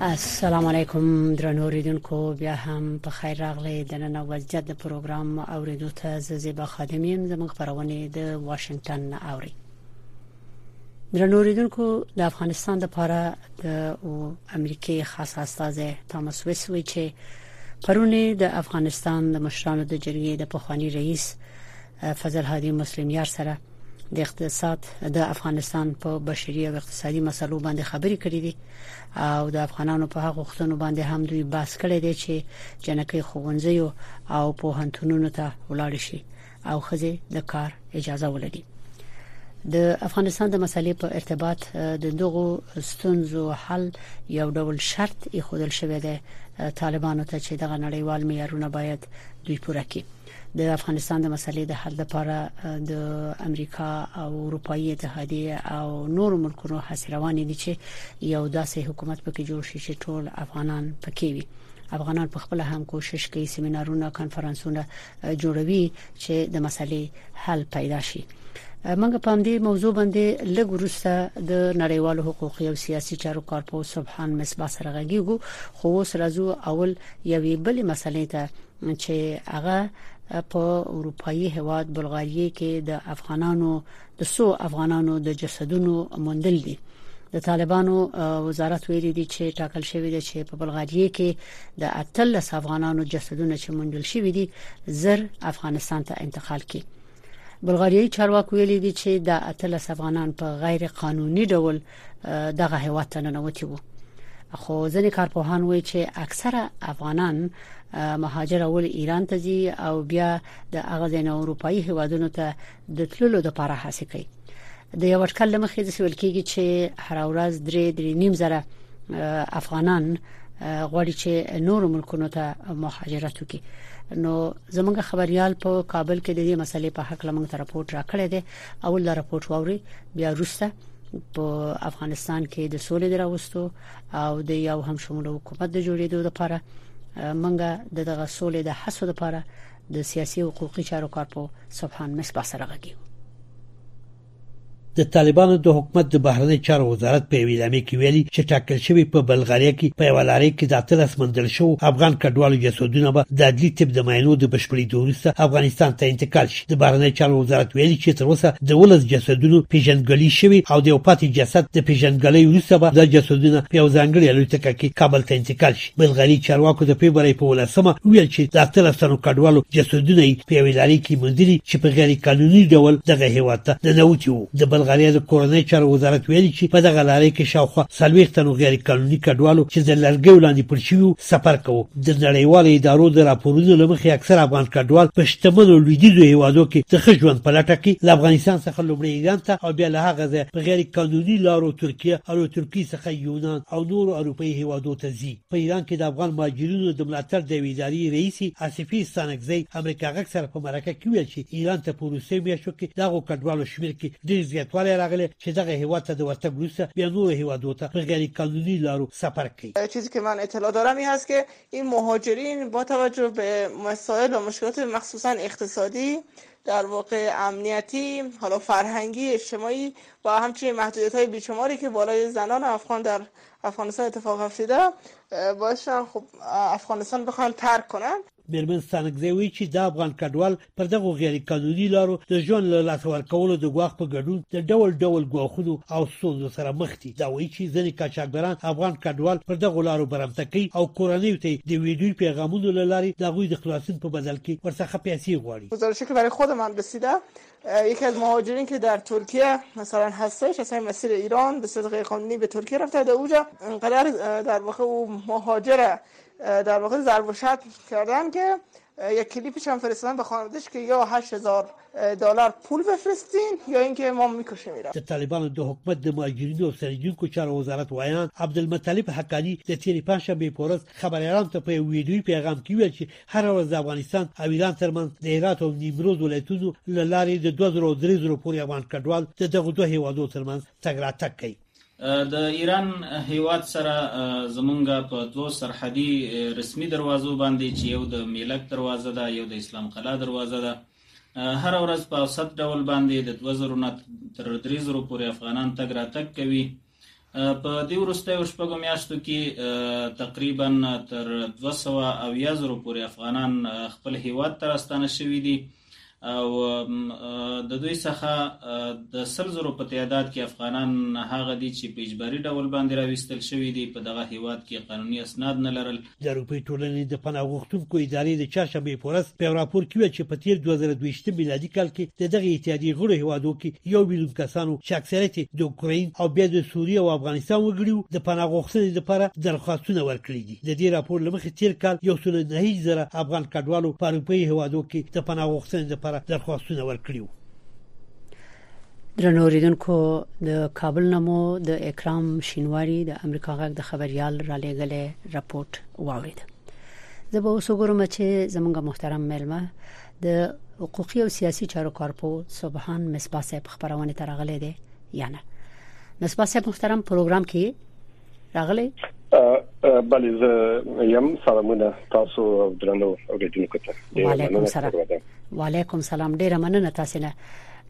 السلام علیکم درنو ریدونکو بیا هم په خیر راغلی د نن وضعیت د پروګرام اوریدو ته زیبا خادم یم زموږ خبرونه د واشنگټن نه اوري درنو ریدونکو د افغانستان لپاره د امریکای خاص استاذ توماس ویسوی چې پرونی د افغانستان د مشرانو د جرګې د پخوانی رئیس فضل هادي مسلم یار سره د اقتصاد د افغانستان په بشري او اقتصادي مسلو باندې خبرې کړې دي او د افغانانو په حق غوښتنو باندې هم دوی بحث کړی دی چې جنکې خوونځي او په هنتونونو ته ولاړ شي او خزه د کار اجازه ولري د افغانستان د مسلې په ارتباط د دغو ستونزو حل یو ډول شرط یې خودل شوې ده طالبانو ته چې دغه نړیوال معیارونه باید دوی پوره کړي د افغانستان د مسلې د حل لپاره د امریکا او اروپאי اتحادیه او نور ملکونو هڅې روانې دي چې یو داسې حکومت پکې جوړ شي چې ټول افغانان پکې وي افغانان په خپل هم کوشش کوي سیمینارونه کانفرنسونه جوړوي چې د مسلې حل پیدا شي منګه په دې موضوع باندې لږ ورسته د نړیوالو حقوقي او سیاسي چارو کارپو سبحان مصباح سره غږیږو خو اوس راځو اول یوې بلې مسلې ته چې هغه په اروپאי هواد بلغاریه کې د افغانانو د سو افغانانو د جسدونو موندل دي د طالبانو وزارت ویلي دي چې ټاکل شوې ده چې په بلغاریه کې د اتل لس افغانانو جسدونه چې موندل شوې دي زر افغانستان ته انتقال کړي بلغاریي چارواکو ویلي دي چې د اتل لس افغانان په غیر قانوني ډول دغه هیواد ته ننوتی وو خو ځینې کارپوهان وایي چې اکثره افغانان مهاجر اول ایران ته ځي او بیا د هغه ځین اروپאי هیوادونو ته د تللو لپاره هڅه کوي د یو اټکل لمخې د سویل کېږي چې هر ورځ درې درې نیم زره افغانان غواړي چې نور ملکونو ته مهاجرت وکړي نو زمونږ خبريال په کابل کې د دې مسلې په حق لمنګ ته راپورټ راکړی دی اول دا رپورت واوري بیا روسته په افغانستان کې د سولې دراوستو او د یو هم شمول حکومت د جوړېدو لپاره منګه د دغه سولې د حسو لپاره د سیاسي او حقوقي چارو کارپو سبحان مصباح سره غږیو د طالبانو د حکومت د بهرنی چارو وزارت په یوې اعلامیه کې ویلي چې ټاکل شوی په بلغاریا کې په یوه لارۍ کې د اتلس موندل شوو افغان کډوالو جسدونه به د عدلي طب د معاینو د بشپړېدو وروسته افغانستان ته انتقال شي د بهرنیو چارو وزارت ویلي چې تر اوسه د ولس جسدونو پیژندګلوي شوې او د یو پاتې جسد د پیژندګلۍ وروسته به دا جسدونه په یو ځانګړي الوتکه کې کابل ته انتقال شي بلغاري چارواکو د فبرای په ولسمه ویل چې د اتلس تنو کډوالو جسدونه یې په یوې لارۍ کې موندلي چې په غیر قانوني ډول دغه هیواد ته ننوتي وو د بلغاریا د کورنۍ چارو وزارت ویلي چې په دغه لارۍ کې شاوخوا څلوېښت تنو غیر قانوني کډوالو چې د لرګیو لاندې پټ شوي سفر کاوه د نړیوالو ادارو د راپورونو له مخې اکثره افغان کډوال په شتمنو لویدیځو هېوادو کې د ښه ژوند په لټه کې له افغانستان څخه لومړی ایران ته او بیا له هغه ځایه په غیر قانوني لارو ترکیه او له ترکیې څخه یونان او نورو اروپايي هېوادو ته ځي. په ایران کې د افغان مهاجرینو د ملاتړ د یوې ادارې رئیسې آصفې ستانکزۍ امریکا غږ سره په مرکه کې ویل چې ایران ته په وروستیو میاشتو کې د هغو کډوالو شمېر کې ډېر زیاتوالی راغلی چې دغه هېواد ته د ورتګ وروسته بیا نورو هېوادو ته په غیر قانوني لارو سفر کوي. چیزی که من اطلاع دارم این هست که این مهاجرین با توجه به مسائل و مشکلات مخصوصا اقتصادی در واقع امنیتی حالا فرهنگی اجتماعی و همچنین محدودیت های بیشماری که بالای زنان افغان در افغانستان اتفاق افتیده باشن خب افغانستان بخوان ترک کنن مېرمن ستانکزۍ وایي چې دا افغان کډوال پر دغو غیر قانوني لارو د ژوند له لاسه ورکولو د ګواښ په ګډون د ډول ډول ګواښونو او ستونزو سره مخ دي دا وایي چې ځینې قاچاقبران افغان کډوال پر دغو لارو برمته کوي او کورنیو ته د ویډیوي پیغامونو له لارې د هغوی د خلاصون په بدل کې ورڅخه پیسې غواړي گزارشی که برای خود من رسیده یکی از مهاجرین که در ترکیه مثلا هستش اصلا مسیر ایران به صورت غیرقانونی به ترکیه رفته در اوجا انقدر در واقع او مهاجر در واقع زربوشت کردن که یک کلیپ هم فرستادن به خانوادش که یا 8000 دلار پول بفرستین یا اینکه ما میکشیم ایران د طالبانو د حکومت د مهاجرینو او ستنېدونکو چارو وزارت ویاند عبدالمطلب حقاني د تېرې پنجشنبې په ورځ خبریالانو ته په یو ویډیوي پیغام کې وویل چې هره ورځ د افغانستان او ایران ترمنځ د هرات او نیمروز ولایتونو له لارې د دوه زرو او درې زرو پورې افغان کډوال د دغو دوه هېوادو ترمنځ تګ راتګ کوي د ایران هیواد سره زمونږ په دوه سرحدي رسمي دروازو باندې چې یو د میلک دروازه ده یو د اسلام قلا دروازه ده هر ورځ په اوسط ډول باندې د 2000 نه تر 3000 پورې افغانان تګ راتګ کوي په دې وروستیو شپږو میاشتو کې تقریبا تر 200 او 1000 پورې افغانان خپل هیواد ته راستانه شوي دي او د دوی څخه د سل زرو په تعداد کې افغانان هغه دي چې په اجباري ډول باندې راوستل شوي دي په دغه هیواد کې قانوني اسناد نه لرل د اروپای ټولنې د پناه غوښتونکو ادارې د چهارشنبې په ورځ په راپور کې ویل چې په تیر 2020 میلادي کال کې د دغه اتحادیې غړو هیوادو کې یو میلیون کسانو چې اکثریت د اوکراین او بیا د سوریې او افغانستان وګړي د پناه غوښتنې لپاره درخواستونه ورکړي دي د دې راپور له مخې تېر کال یو سل نهیج زره افغان کډوالو په اروپايي هېوادو کې د پناه غوښتنې لپاره درخواستونه ورکړي وو. درنو اوریدونکو د کابل نه مو د اکرام شینواری د امریکا غږ د خبريال را لېږلې راپورټ واورید زه به اوس وګورم چې زمونږ محترم ملما د حقوقي او سیاسي چارو کارپو سبحان مصباح صاحب خبرونه ترغلې دي یا نه مصباح صاحب محترم پروګرام کې راغلی بله زه یم سلامونه تاسو او درنو اوریدونکو ته وعلیکم سلام وعلیکم سلام ډیره مننه تاسو نه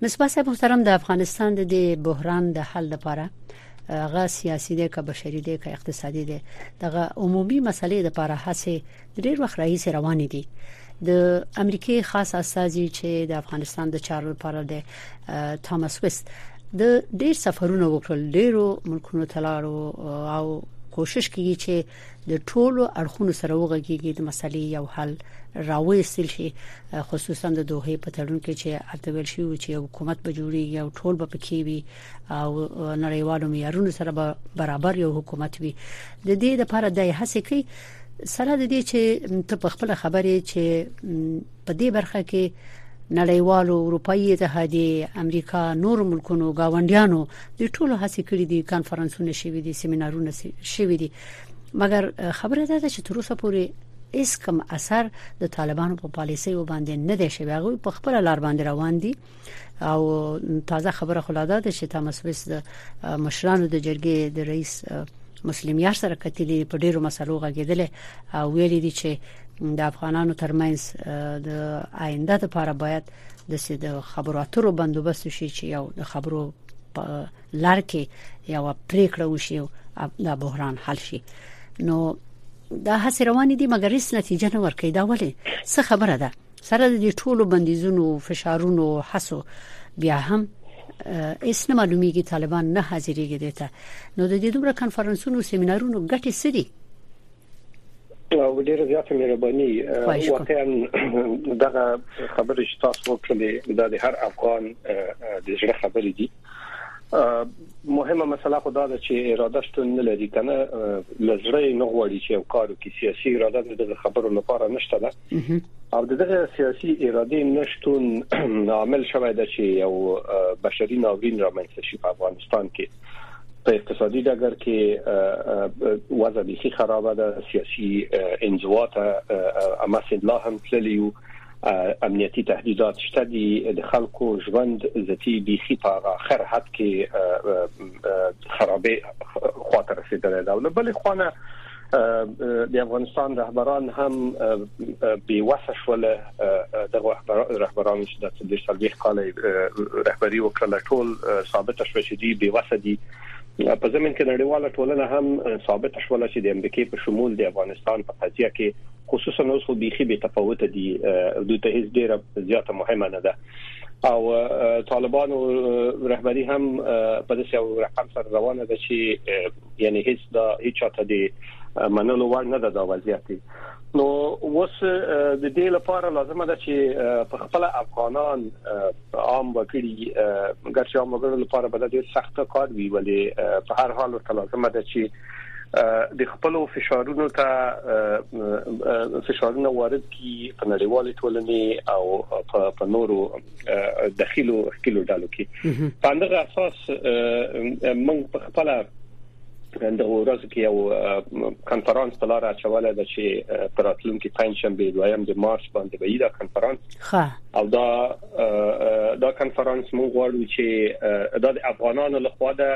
مصباح صاحب محترم د افغانستان د بحران د حل لپاره غا سیاسي دی که بشري دی که اقتصادي دی دغه عمومي مسلې لپاره هڅه ډیر وخت راهیسې روانې دي د امریکای خاص استاذي چې د افغانستان د چارو لپاره د توماس وست د ډیر سفرونو وکړل ډیرو ملکونو ته لاړو او کوشش کوي چې د ټولو اړخونو سره وغږیږي د مسلې یو حل راوېستل شي خصوصا د دوه په تړون کې چې اته ویل شي چې یو حکومت به جوړیږي او ټول به پکې وي او نړیوالو معیارونو سره به برابر یو حکومت وي د دې لپاره د هڅې کوي سره د دې چې ته په خپل خبرې چې په دې برخه کې نړیوالو اروپאי اتحادیه امریکا نور ملکونو گاونډیانو د ټولو هڅې کړې دي کانفرنسونه شوي دي سیمینارونه شوي دي مګر خبره ده چې تر اوسه پورې هیڅ کم اثر د طالبانو په پالیسۍ وباندې نه دی شوی هغه په خپل لار باندې روان دي او تازه خبره خلاده ده چې تامس ویس د مشرانو د جرګې د رئیس مسلم یار سره کتلی په ډیرو مسلو غږیدل او ویل دي چې د افغانانو ترمنځ د آینده لپاره باید د سید خبرو اترو بندوبست شي چې یو د خبرو لار کې یو پریکړه وشي او دا بحران حل شي نو دا هڅه روانې دي مګر هیڅ نتیجه نه ورکړي دا ولې څه خبره ده سره د دې ټولو بندیزونو فشارونو حسو بیا هم اس نه معلومیږي طالبان نه حاضرېږي دته نو د دې دومره کانفرنسونو سیمینارونو ګټه سری ډیره زیاته مهرباني واقعا دغه خبرې چې تاسو وکړلې دا د هر افغان د زړه خبرې دي مهمه مسله خو دا ده چې اراده شتون نه لري کنه لزړې نه غواړي چې یو کار وکړي سیاسي اراده د خبرو لپاره نشته ده او دغه سیاسي اراده نشټون عامل شوی دی چې یو بشري ناورین رامنځته شي په افغانستان کې په اقتصادي ډګر کې وضع بيخي خرابه ده سیاسي انزوا ته امس لا هم تللی یو امنیتي تهدیدات شته دي د خلکو ژوند ذاتي بيخي په اخر حد کې خرابې خاطر رسیدلی دا له بل خوانه د افغانستان رهبران هم بي وسه شول دغه رهبران چې د دې سلويخ کال رهبری وکړه ټول ثابت شو چې دی بي وسه دي په زمين کې نړیواله ټولنه هم ثابت شو چې د امریکای په شمول د افغانستان په قضيه کې خصوصا اوس خو بيخي بي تفاوت دي دوی ته هیڅ ډیره زیاته مهمه نه ده او طالبانو رهبری هم په داسې یو رقم سره روانه ده چې یعنی هیڅ دا هیڅ چاته دی منلو وړ نه ده دا وضعیت نو اوس د دې لپاره لازمه ده چې په خپل افغانان عام وګړي ګرځي عام وګړو لپاره به ډیر سخت کار وی ولې په هر حال ورته لازمه ده چې د خپل فشارونو ته فشارونه وارد کی په نړیوال ټولنې او په نورو دخیلو خپل ډالو کې په اندغه اساس موږ په خپل د ورځ کې یو کانفرنس په لار اچوله د چې پراتلونکو پنځشنبه دویم د مارچ باندې به دا کانفرنس او دا دا کانفرنس موږ غواړو چې دا د افغانانو لخوا د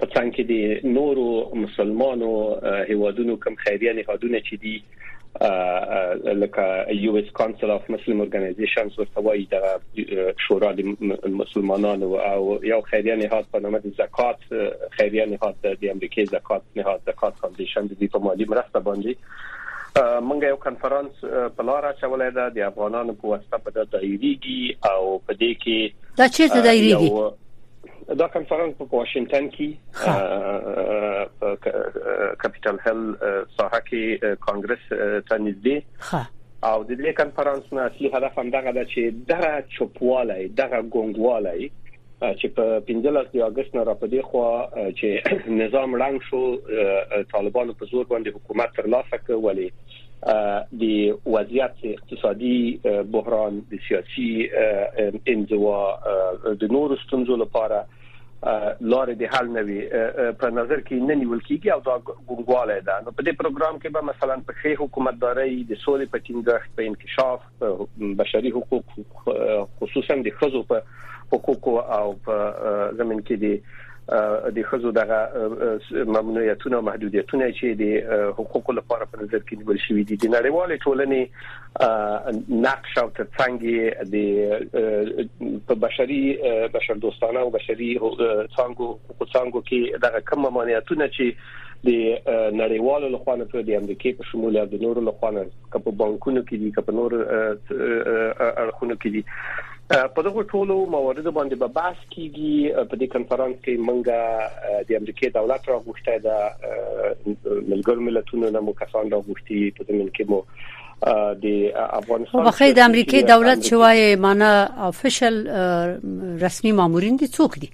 په څنګ کې د نورو مسلمانو هیوادونو کوم خیریه نهادونه چې دي لکه یو اس کونسل اف مسلم اورګانایزیشنز ورته وایي د شورا د مسلمانانو او یو خیریه نهاد په نامه د زکات خیریه نهاد د امریکای زکات نهاد زکات فاونډیشن د دې په مالی مرسته باندې منګه یو کانفرنس په لار اچولای دا د افغانانو په واسطه په دایریږي او په دې کې دا چیرته دایریږي دا کنفرانس په واشنگټن کې په کپټل هل ساحه کې کانګرس ته نږدې او د دې کنفرانس نه اصلي هدف هم دغه ده چې دغه چوپواله دغه ګونګواله چې په 15 د اگست نه را پدې خو چې نظام رنګ شو طالبانو په زور باندې حکومت تر لاسه کړ ولی د وضعیت اقتصادي بحران د سیاسي انزوا د نورو ستونزو لپاره لارې د حل نوي په نظر کې نه نیول کیږي او دا ګونګواله ده نو په دې پروګرام کې به مثلا په ښه حکومتداري د سولې په ټینګښت په انکشاف بشري حقوق خصوصا د خزو په حقوق او په زمين کې دي د خزو دغه ممنوعیتونه او محدودیتونه چې د حقوقو لپاره په نظر کې نیول شوې دي د نړیوال ټولنې نقش او ترڅنګ د په بشري بشر دوستانه او بشري څنګه حقوقو څنګه کې دغه کم ممنوعیتونه چې د نړیوالو لخوا نه د امریکای په شمول د نورو لخوا نه که په بانکونو کې دي که په نور اړخونو کې دي په دغه ټولو مواردو باندې به بحث کیږي په دې کانفرنس کې مونږه د امریکای دولت راغوښته د ملګرو ملتونو نه مو کسان راغوښتي په دې من کې مو د افغانستان خو د امریکای دولت چې وایي معنا افیشل رسمي مامورین دي څوک دي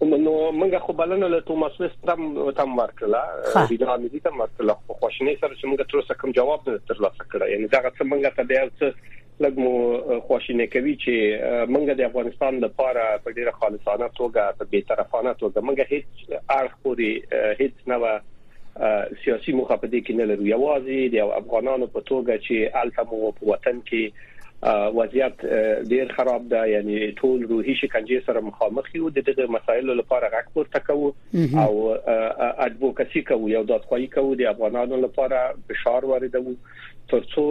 نو موږ خو بلنه له توماس وست تم تم ورکړه رینا ملي تم ورکړه خو خوشنې سره چې موږ تر اوسه کوم جواب نه تر لاسه کړ یعنی دا څه موږ ته بیا څه لګمو خوشنې کوي چې موږ د افغانستان لپاره په ډیره خالصانه توګه په بیطرفانه توګه موږ هیڅ اړ خوري هیڅ نه سیاسي موخه په دې کې نه لرو یوازې د افغانانو په توګه چې الته مو په وطن کې وضعیت ډیر خراب ده یعنی ټول روحي شکنجه سره مخامخ یو د دغه مسایلو لپاره غږ پورته کوو او اډووکاسي کوو یو دادخواهي کوو د افغانانو لپاره فشار واردوو ترڅو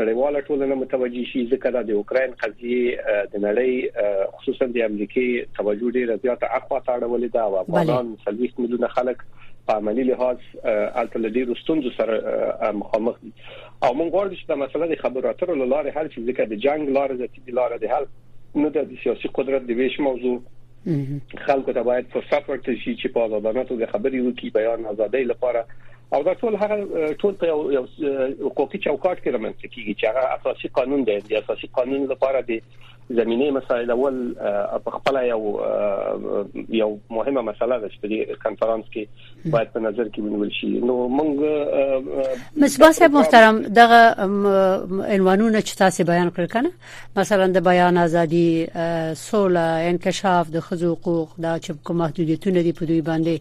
نړیواله ټولنه متوجي شي ځکه دا د اوکرين قضيه د نړۍ خصوصا د امریکای توجه ډیره زیاته اخوا تاړولې ده او افغانان 30 میلیونه خلک په عملی لحاظ الته له ډیرو ستونزو سره مخامخ دي او موږ غواړو چې دا مسله د خبرو اترو لاره حل شي ځکه د جنگ لار د تیګ لار د حل نه د سیاسي قدرت د ویش موضوع خلکو ته باید فرصت ورکړي شي چې په آزادانه توګه خبري وکړي بیان ازادۍ لپاره او دا ټول هغه ټول په یو حقوقي چوکاټ کې رامنځته کیږي چې هغه اساسي قانون دی د اساسي قانون لپاره د زمينه مسایل اول په خپل یو یو مهمه مسله ده چې په دې کانفرنس کې باید په نظر کې ونیول شي نو موږ مصباح صاحب محترم دغه عنوانونه چې تاسو بیان کړل کنه مثلا د بیان ازادي سوله انکشاف د خزو حقوق دا چې کوم محدودیتونه دي په دوی باندې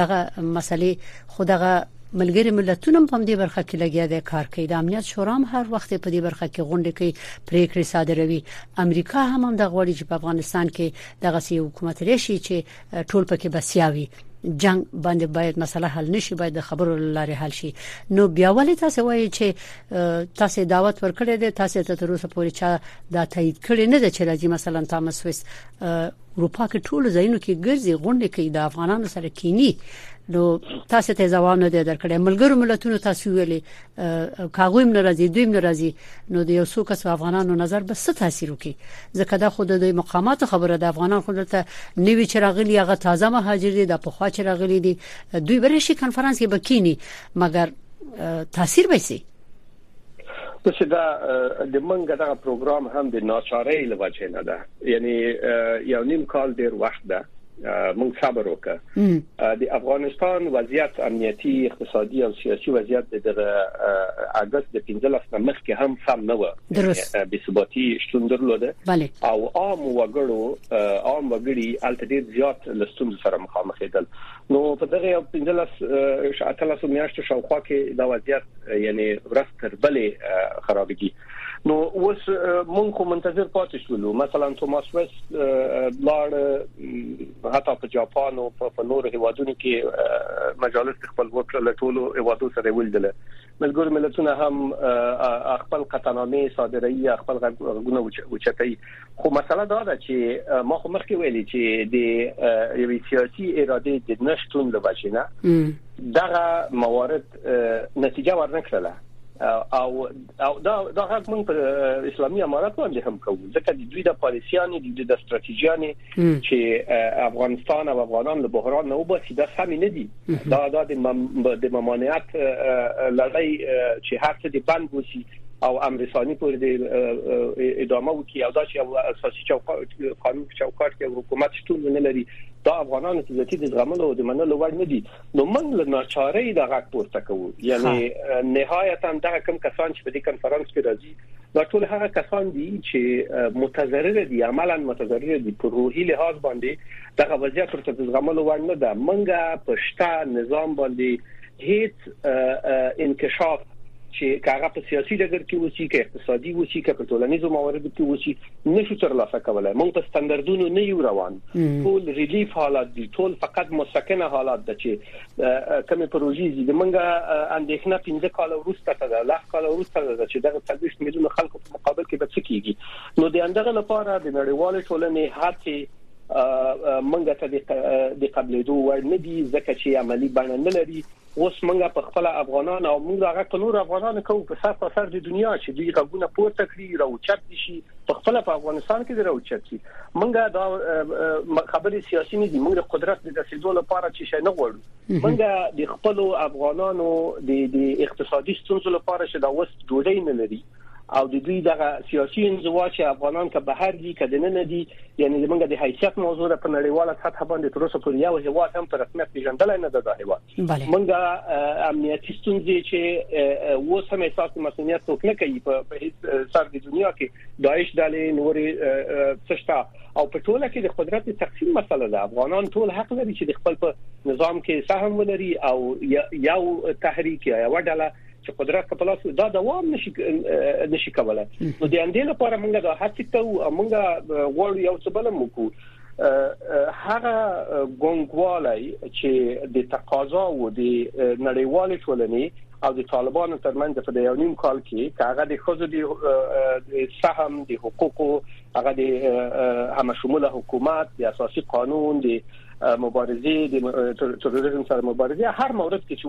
دغه مسلې خودغه ملګری ملتونه په دې برخه کې لګیا دي کار کوي د امنیت شورا هم هر وخت په دې برخه کې غونډه کوي پریکړې صادروي امریکا هم هم د غوړي چې په افغانستان کې دغه سی حکومت راشي چې ټول پکې بسیا وي جنگ باندې باید مسله حل نشي باید د خبرو لارې حل شي نو بیا ولې تاسو وایي چې تاسو دعوت ورکړی دی تاسو ته تر اوسه پورې چا دا تایید کړی نه دی چې راځي مثلا تامس ویس اروپا کې ټول ځایونو کې ګرځي غونډه کوي د افغانانو سره کینی نو تاسو ته ځواب نه دی درکړی ملګرو ملتونو تاسو ویلي کاغویم ناراضي دویم ناراضي نو د یو څو کس افغانانو نظر به څه تاثیر وکړي ځکه دا خود د مقاماتو خبره د افغانان خود ته نوی چراغلی هغه تازه مهاجر دي د پخوا چراغلی دي دوی برشي کانفرنس کې بکینی مګر تاثیر به سي نو چې دا د منګه دا پروګرام هم د ناچارۍ لوجه نه ده یعنی یو نیم کال ډیر وخت ده مونږ صبر وکړه د افغانستان وضعیت امنیتي اقتصادي او سیاسي وضعیت د دغه اگست د 15 نه مخکې هم سم نه و بې ثباتي شتون درلوده او عام وګړو عام وګړي الته ډیر زیات لستون سره مخامخ دي نو په دغه 15 شاتلاسو میاشتو شاوخوا کې دا وضعیت یعنی ورځ تر بلې خرابېږي نو اوس مونږ خو منتظر پاتې شولو مثلا توماس وست لاړ حتی په جاپان او په نور هیوادونو کې مجالس خپل وکړ له ټولو هیوادو سره ولیدل ملګر ملتونه هم خپل قطنامه صادري خپل غوونه وچتای خو مسله دا ده چې ما خو مخکې ویلي چې د یوې سیاسي اراده د نشټون له وجې نه دغه موارد نتیجه ورنکړه او او دا دا غږ مونږ په اسلامي امارات باندې هم کوو ځکه د دوی د پالیسيانې د دوی د ستراتیژیانې چې افغانستان او افغانان له بحران نه وباسي دا سم نه دي دا دا د د ممانعت لړۍ چې هر څه د بند وسی او امرساني پورې د ادامه وکي او دا چې اساسي چوکاټ قانون چوکاټ کې حکومت شتون نه لري دا افغانانو ته ذاتي د زغملو او د منلو وړ نه دي نو موږ له ناچارۍ دا غږ پورته کوو یعنی نهایتا دا کم کسان چې په دې کانفرنس کې راځي دا ټول هغه کسان دي چې متضرر دي عملا متضرر دي په روحي لحاظ باندې دغه وضعیت ورته د زغملو وړ نه ده منګه په شته نظام باندې هیڅ انکشاف چې کاغه په سیاسي ډګر کې وسی کې اقتصادي وسی کې په ټولنیزو مواردو کې وسی نشو ترلاسه کولای مونږ په ستاندردونو نه یو روان ټول ریلیف حالات دي ټول فقط مسکنه حالات دي چې کمی پروژې دي د مونږه اندېښنه 15 کال وروسته ته ده لږ کال وروسته ده چې دغه 30 میلیون خلکو په مقابل کې به څه کیږي نو د اندغه لپاره د نړیوال ټولنې هڅې مونږ ته د قبلې دوه ور نه دي ځکه چې عملی بڼه نه لري اوس مونږ په خپله افغانان او مونږ غږ په نورو افغانانو کوو په سر تا سر د دنیا چې دوی غږونه پورته کړي را اوچت دي شي په خپله په افغانستان کې دې را اوچت شي مونږ دا خبرې سیاسي نه دي مونږ د قدرت د رسیدو لپاره چې شي نه غواړو مونږ د خپل افغانانو د اقتصادي ستونزو لپاره چې دا وس ډوډۍ نه لري او د دوی دغه سیاسي انزوا چې افغانان که بهر دي که دننه دي یعنی زمونږ د حیثیت موضوع ده په نړیواله سطح باندې تر اوسه پورې یو هیواد هم په رسمیت پیژندل نه ده دا هیواد مونږه امنیتي ستونزې چې اوس هم احساس مسؤلیت څوک نه کوي په هیڅ سر د دنیا کې داعش ډلې نورې څشتا او په ټوله کې د قدرت تقسیم مسله ده افغانان ټول حق لري چې د خپل په نظام کې سهم ولري او یو تحریک یا یو ډله چې قدرت په لاس دا دوام نشي نشي کولای نو د اندې لپاره موږ دا هڅه کوو موږ غواړو یو څه بل موکو هغه ګونګوالی چې د تقاضا او د نړیوال ټولنې او د طالبانو ترمنځ په یو نیم کال کې هغه د خزو د سهم د حقوقو هغه د همشموله حکومت د اساسي قانون د مبارزه د تروریزم سره مبارزه هر مورد کې چې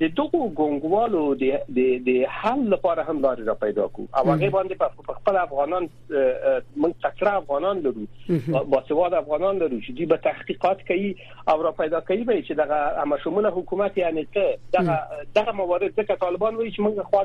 د دغو ګونګوالو د د حل لپاره هم لارې را پیدا کو او هغه باندې په خپل افغانان موږ تکړه افغانان لرو باسواد افغانان لرو چې دوی به تحقیقات کوي او را پیدا کوي به چې دغه امشموله حکومت یعنی ته دغه دغه موارد ځکه طالبان وایي چې موږ خو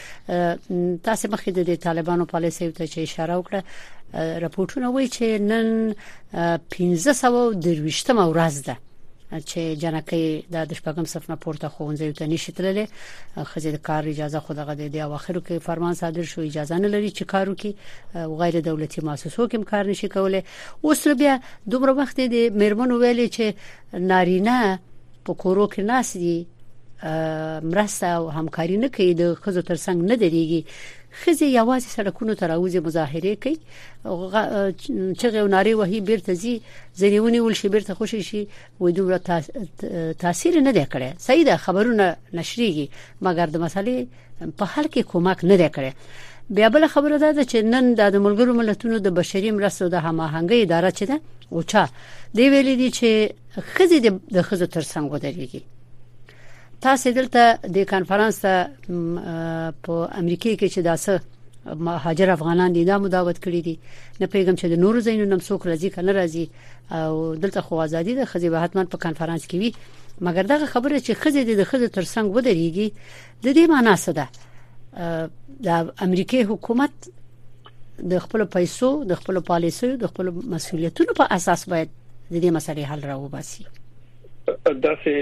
تاسو مخکې د طالبانو پالیسي ته چې اشاره وکړه راپورټونه وایي چې نن 1523مه ورځ ده چې جنکې د شپږم صف نه پورته خوندې ته نشي تللې خځې د کار اجازه خو دغه د اواخرو کې فرمان صادر شو اجازه نه لري چې کارو کې غیر دولتي مؤسسو کې کار نشي کولای اوس بیا دومره وخت د میرمنو ویلي چې نارینه په کورو کې ناس دي مرسته او همکاري نه کوي د خزو ترڅنګ نه دريږي خزي یوازې سړکونو ته راوځي مظاهره کوي چې غوناري وهي بیرته زی زریونی ول شي بیرته خوشي شي وې دومره تاثیر نه دی کړی صحیح ده خبرونه نشریږي مګر د مسلې په حل کې کومک نه دی کړی بیا بل خبره ده چې نن د ملګرو ملتونو د بشري مرستو د هماهنګۍ اداره چې ده او چا دی ویل دي چې خزي د خزو تر څنګ ودرېږي تاسو دلته د کانفرنس ته په امریکا کې چې داسه مهاجر افغانان دي دا مداوت کړی دي نه پیغام چې د نورو زینو نم څوک راځي کنه راځي او دلته خو ازادي ده خزي به حتمان په کانفرنس کې وي مګر دغه خبره چې خزه د خزه ترڅنګ ودرېږي د دې معنی څه ده د امریکای حکومت د خپل پیسو د خپل پالیسیو د خپل مسولیتونو په اساس باید د دې مسلې حل راوباسي داسې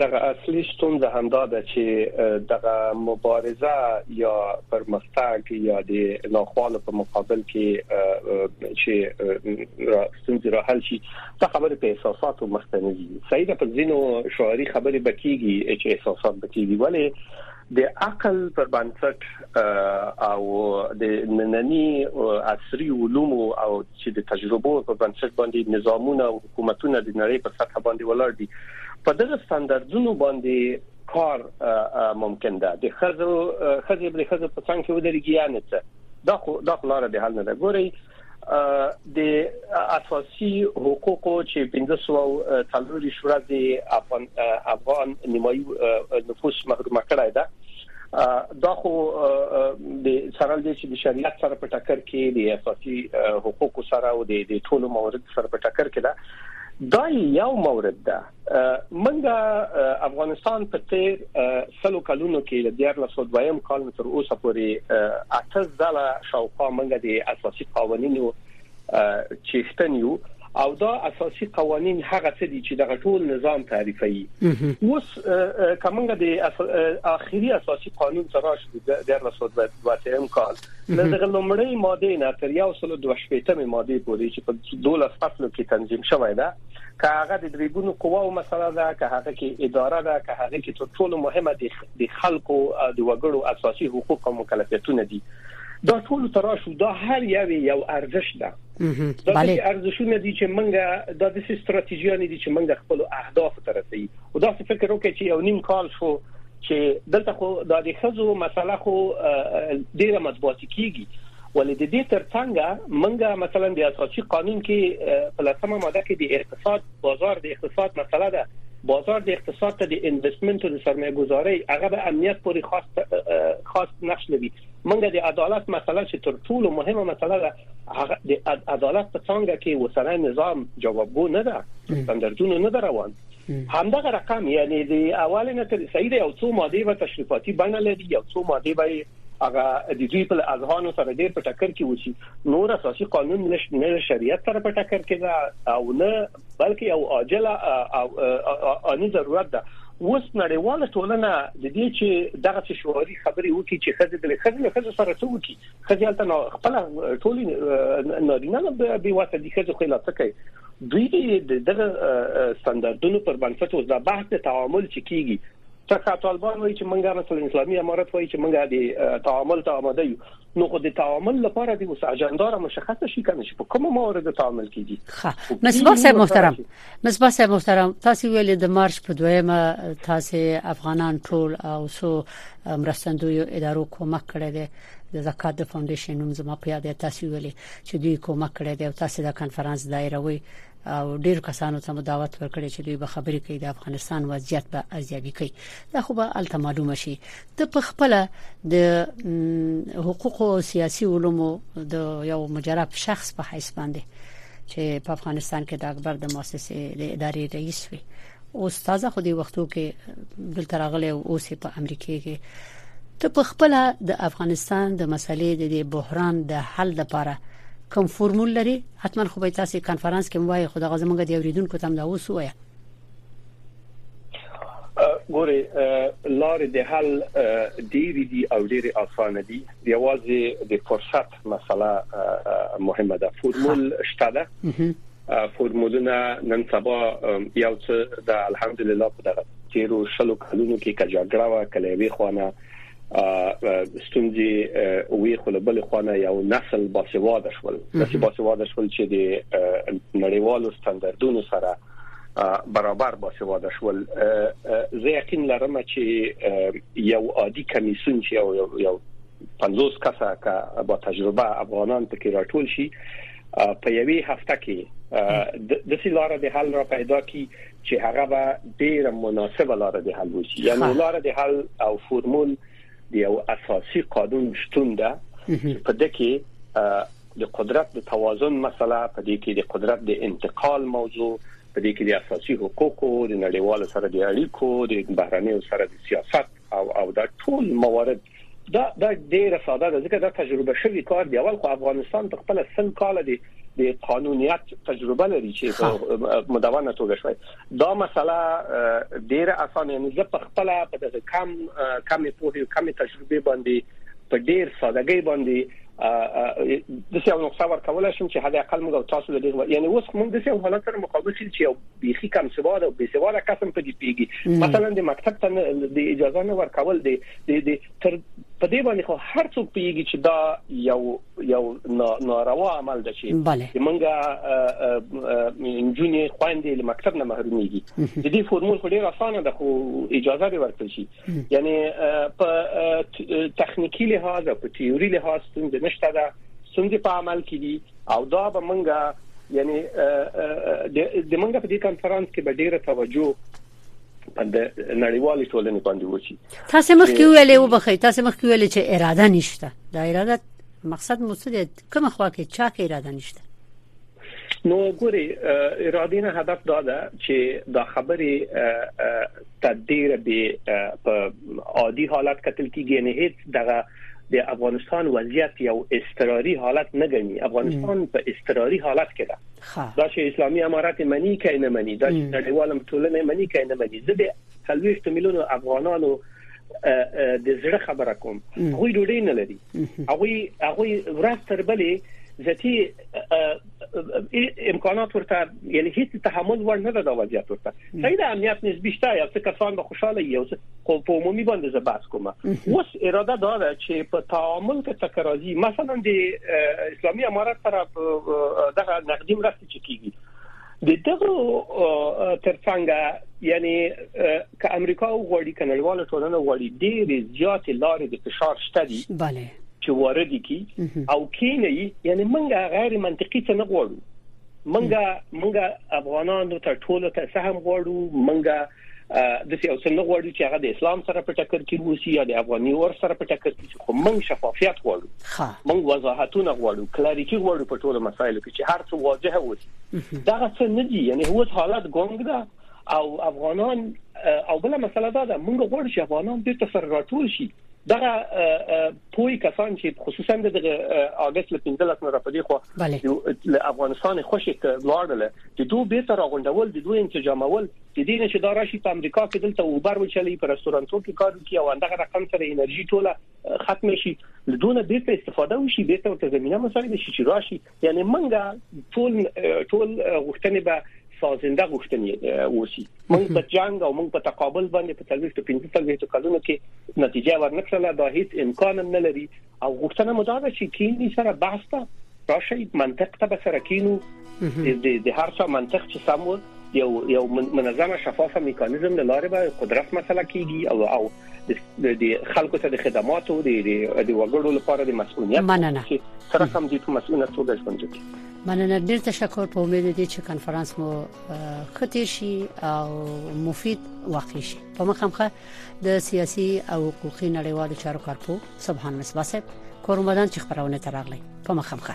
دغه اصلي ستونزه همدا ده چې دغه مبارزه یا پرمختګ یا د ناخوالو په مقابل کې چې ستونزې را حل شي ستا خبرې په احساساتو مخ ته نه ځي سعید په ځینو شعاري خبرې بکیږي چې احساسات بکیږي ولی د عقل پر بنسټ او د نننی عصري علوم او چې د تجربو پر بنسټ باندې نظامونه او حکومتونه د نړۍ په سطح باندې ولاړ دي په دغه ستاندردونو باندې کار ممکن ده د خزو خزې بل خزو په څنګه ودرېږي یا نه څه دا خو دا لار به حل نه ده ګوري د اساسي حقوقو چې 1540 ورځې افغان افغان نیمایي نفوس محروم کړای ده دا خو د سره د چې د شریعت سره په ټکر کې د اساسي حقوقو سره او د ټولو موارد سره په ټکر کې ده دا یو مورد ده منګه افغانستان په تیر سلو کلونو کې د 1402 کال تر اوسه پورې اته ځله شاوخوا منګه د اساسي قوانینو چیښتنیو او دا اساسي قوانين هغه څه دي چې د ټول نظام تعریفوي اوس کومګه د اخیری اساسي قانون سره شو د 1920 کال له دغه لومړی ماده نه تر یو سل دوه شپېتمه ماده پورې چې په 12 فصلو کې تنظیم شوې ده که هغه د دریګونو قواو مسله ده که هغه کې اداره ده که هغه کې تر ټولو مهمه د خلکو د وګړو اساسي حقوق او مکلفیتونه دي دا ټول تراشو دا هر یو یو ارزښت ده دا چې ارزښتونه دي چې موږ د دې ستراتیژیانې دي چې موږ خپل اهداف ته رسي او دا څه فکر وکړي چې یو نیم کال شو چې دلته خو د دې خزو مسله خو ډیره مطبوعاتي کیږي ولې د دې ترڅنګ منګه مثلا د اساسي قانون کې په لسمه ماده کې د اقتصاد بازار د اقتصاد مسله ده بازار د اقتصاد ته د انویسټمنټ او د سرمایه گذاري هغه به امنیت پورې خاص خاص نقش لري منګه د عدالت مسله چې تر ټولو مهمه مسله ده هغه د عدالت په څنګه کې وسره نظام جوابګو نه ده ستاندردونه نه روان همدغه رقم یعنی د اول نه تر صحیح دی او څو ماده به تشریفاتي بڼه لري او څو ماده به هغه د دوی په اذهانو سره ډیر په ټکر کې وسی نور اساسي قانون نه شریعت سره په ټکر کې ده او نه بلکې یو عاجل او اني ضرورت ده اوس نړیواله ټولنه د دې چې دغه شعاري خبري وکړي چې خځه د خځه خځه سره څه وکړي خځه هلته نو خپل ټول نارینه نه به واسه دي خځه خو لا څه کوي دوی د دغه ستانداردونو پر بنسټ اوس دا بحث ته تعامل چې کیږي څخه طالبان وایي چې موږ مثلا اسلامي امارت وایي چې موږ د تعامل ته آماده یو نو خو د تعامل لپاره د اوس اجندا را مشخصه شي کنه چې په کوم موارد تعامل کیږي ښه مصباح صاحب محترم مصباح صاحب محترم تاسو ویل د مارش په دویمه تاسو افغانان ټول او سو مرستندوی ادارو کومک کړی دی د زکات د فاونډیشن نوم زما په یاد تاسو ویلي چې دوی کومک کړی دی او تاسو د کانفرنس دایره وي او ډیر کسانو ته دعوت ورکړي چې دوی به خبرې کوي د افغانستان وضعیت به ارزیابي کوي دا خو به الته معلومه شي ته په خپل د حقوق او سیاسي علومو د یو مجرب شخص په حیث باندې چې په افغانستان کې د اکبر د مؤسسې د ادارې رئیس وي استاد خو دې وختو کې دلته راغلی او اوس په امریکا کې ته په خپل د افغانستان د مسلې د دې بحران د حل لپاره کوم فرمول لري حتمان خو به تاسو کانفرنس کې موایي خو دغه زمونږ د اوریدونکو تم دا اوس وایي ګوري لارې د حل ډېری دي او ډېری اسانه دي یوازې د فرصت مسله مهمه ده فرمول شته ده فرمولونه نن سبا یو څه د الحمدلله په دغه تیرو شلو کلونو کې کجاګړه وا کله وی خوانه ستونزې وی خل بل خوانه یو نسل باسواده شول چې باسواده شول چې د نړیوالو ستاندردونو سره برابر باسواده شول زه یقین لرم چې یو عادي کمیسون چې یو یو 50 کسه که با تجربه افغانان پکې راټول شي په یوې هفته کې د سې لار د حل را پیدا کی چې هغه به ډیر مناسب لار د حل وشي یعنی لار د حل او فرمول د یو اساسي قانون شتون ده په دې کې د قدرت د توازن مسله په دې کې د قدرت د انتقال موضوع په دې کې د اساسي حقوقو د نړیوالو سره د اړیکو د بهرنیو سره د سیاست او او دا ټول موارد دا دا ډیره ساده ده ځکه دا تجربه شوی کار دی اول خو افغانستان په خپل سل کال دی د قانونیت تجربه لري چې مدونه توګه شوی دا مسله ډیره اسانه نه زه په خپل په دغه کم کم پوهه کم تجربه باندې په ډیر سادهګۍ باندې د څه یو نقطه ورکول شم چې هدا اقل موږ تاسو د دې یعنی اوس موږ د څه حالت سره مخامخ یو چې بیخي کم سواد او بي سواد کسان په دې پیږي مثلا د مکتب ته د اجازه نه ورکول دي د تر په دې باندې خو هر څوک پیږي چې دا یو یو ناروا عمل ده چې د منګه انجونی خويندې له مکتب نه محروميږي د دې فورمول خو ډیر اسانه ده خو اجازه دی ورکړي شي یعنی په تخنیکی لحاظ او په تیوري لحاظ څنګه نشته ده څنګه په عمل کې دي او دا به منګه یعنی د منګه په دې کانفرنس کې به ډیره توجه د نړیوالې ټولنې باندې وشي تاسو مخ کې ویلې وبخې تاسو مخ کې ویلې چې اراده نشته دا اراده مقصد مو څه دی کوم خوا کې چا کې اراده نشته نو ګوري اراده نه هدف دا ده چې دا خبري ته ډیر به په عادي حالت کتل کیږي نه هیڅ دغه د افغانستان وضعیت یو استراری حالت نه غني افغانستان په استراری حالت کې ده دا چې اسلامي امارات منی کوي نه منی دا چې نړیوالم ټولنه منی کوي نه منی زه د 30 میلیونو افغانانو د زړه خبره کوم هغه ډوډۍ نه لري هغه هغه ورځ تر بلې ځکه امکانات ورته یعنی هیڅ تحمل وړ نه ده دا وضعیت ورته صحیح ده امنیت نسبی شته یو څه کسان به خوشاله یو څه خو په عمومي باندې زباس کوم اوس اراده دا ده چې په تعامل کې تکرازي مثلا د اسلامي امارات سره دغه نقدي مرسته چې کیږي د دغه ترڅنګ یعنی که امریکا وغواړي کنړواله ټولنه وغواړي ډېر زیات لارې د فشار شته دي bale چې وارد کی او کینې یعنی منګه غیر منطقي څه نه غواړو منګه منګه افغانانو ته ټولو ته سهم غواړو منګه د یو څه نه غواړو چې هغه د اسلام سره په ټکر کې ووسی یا د افغاني اور سره په ټکر کې خو موږ شفافیت غواړو موږ وضاحتونه غواړو کلاریټي غواړو په ټولو مسایلو کې چې هر څه واضح وي دغه څه نه دي یعنی اوس حالت ګونګ ده او افغانان او بل مسله دا ده موږ غواړو چې افغانان بیرته سره راټول شي دغه پوی کسان چې خصوصا د اگست ل 15 نه را پدې خو د افغانستان خوشې لاړل د دوه بیرته راغونډول د دوه انسجامول د دې نشه دا راشي په امریکا کې دلته اوبر وچلې په رستورانتو کې کار کوي او دغه رقم سره انرژي ټوله ختم شي له دونه بیرته استفاده وشي بیرته ورته زمينه مساعده شي چې راشي یعنی منګه ټول ټول غوښتنې به سازنده غوښتنې وسی موږ په جنگ او موږ په تقابل باندې په تلويخت 15 کلونو کې نتیجه ورنکړه دا هیڅ امکان نه لري او غوښتنه مو دا ده چې کینی سره بحث ته راشي منطق ته به سره کینو د هر څه منطق چې سم یو یو منظمه شفافه میکانیزم لاره به قدرت مسله کیږي او او د خلکو ته د خدماتو د د وګړو لپاره د مسؤلیت چې سره سم دي په مسؤلیت توګه ژوند کوي مننه ډیر تشکر په امید دي چې کانفرنس مو خطر شي او مفید واقع شي په مخامخه د سیاسي او حقوقي نړیوالو چارو کارپو سبحان مصباح صاحب کورمدان چې خبرونه تراغلي په مخامخه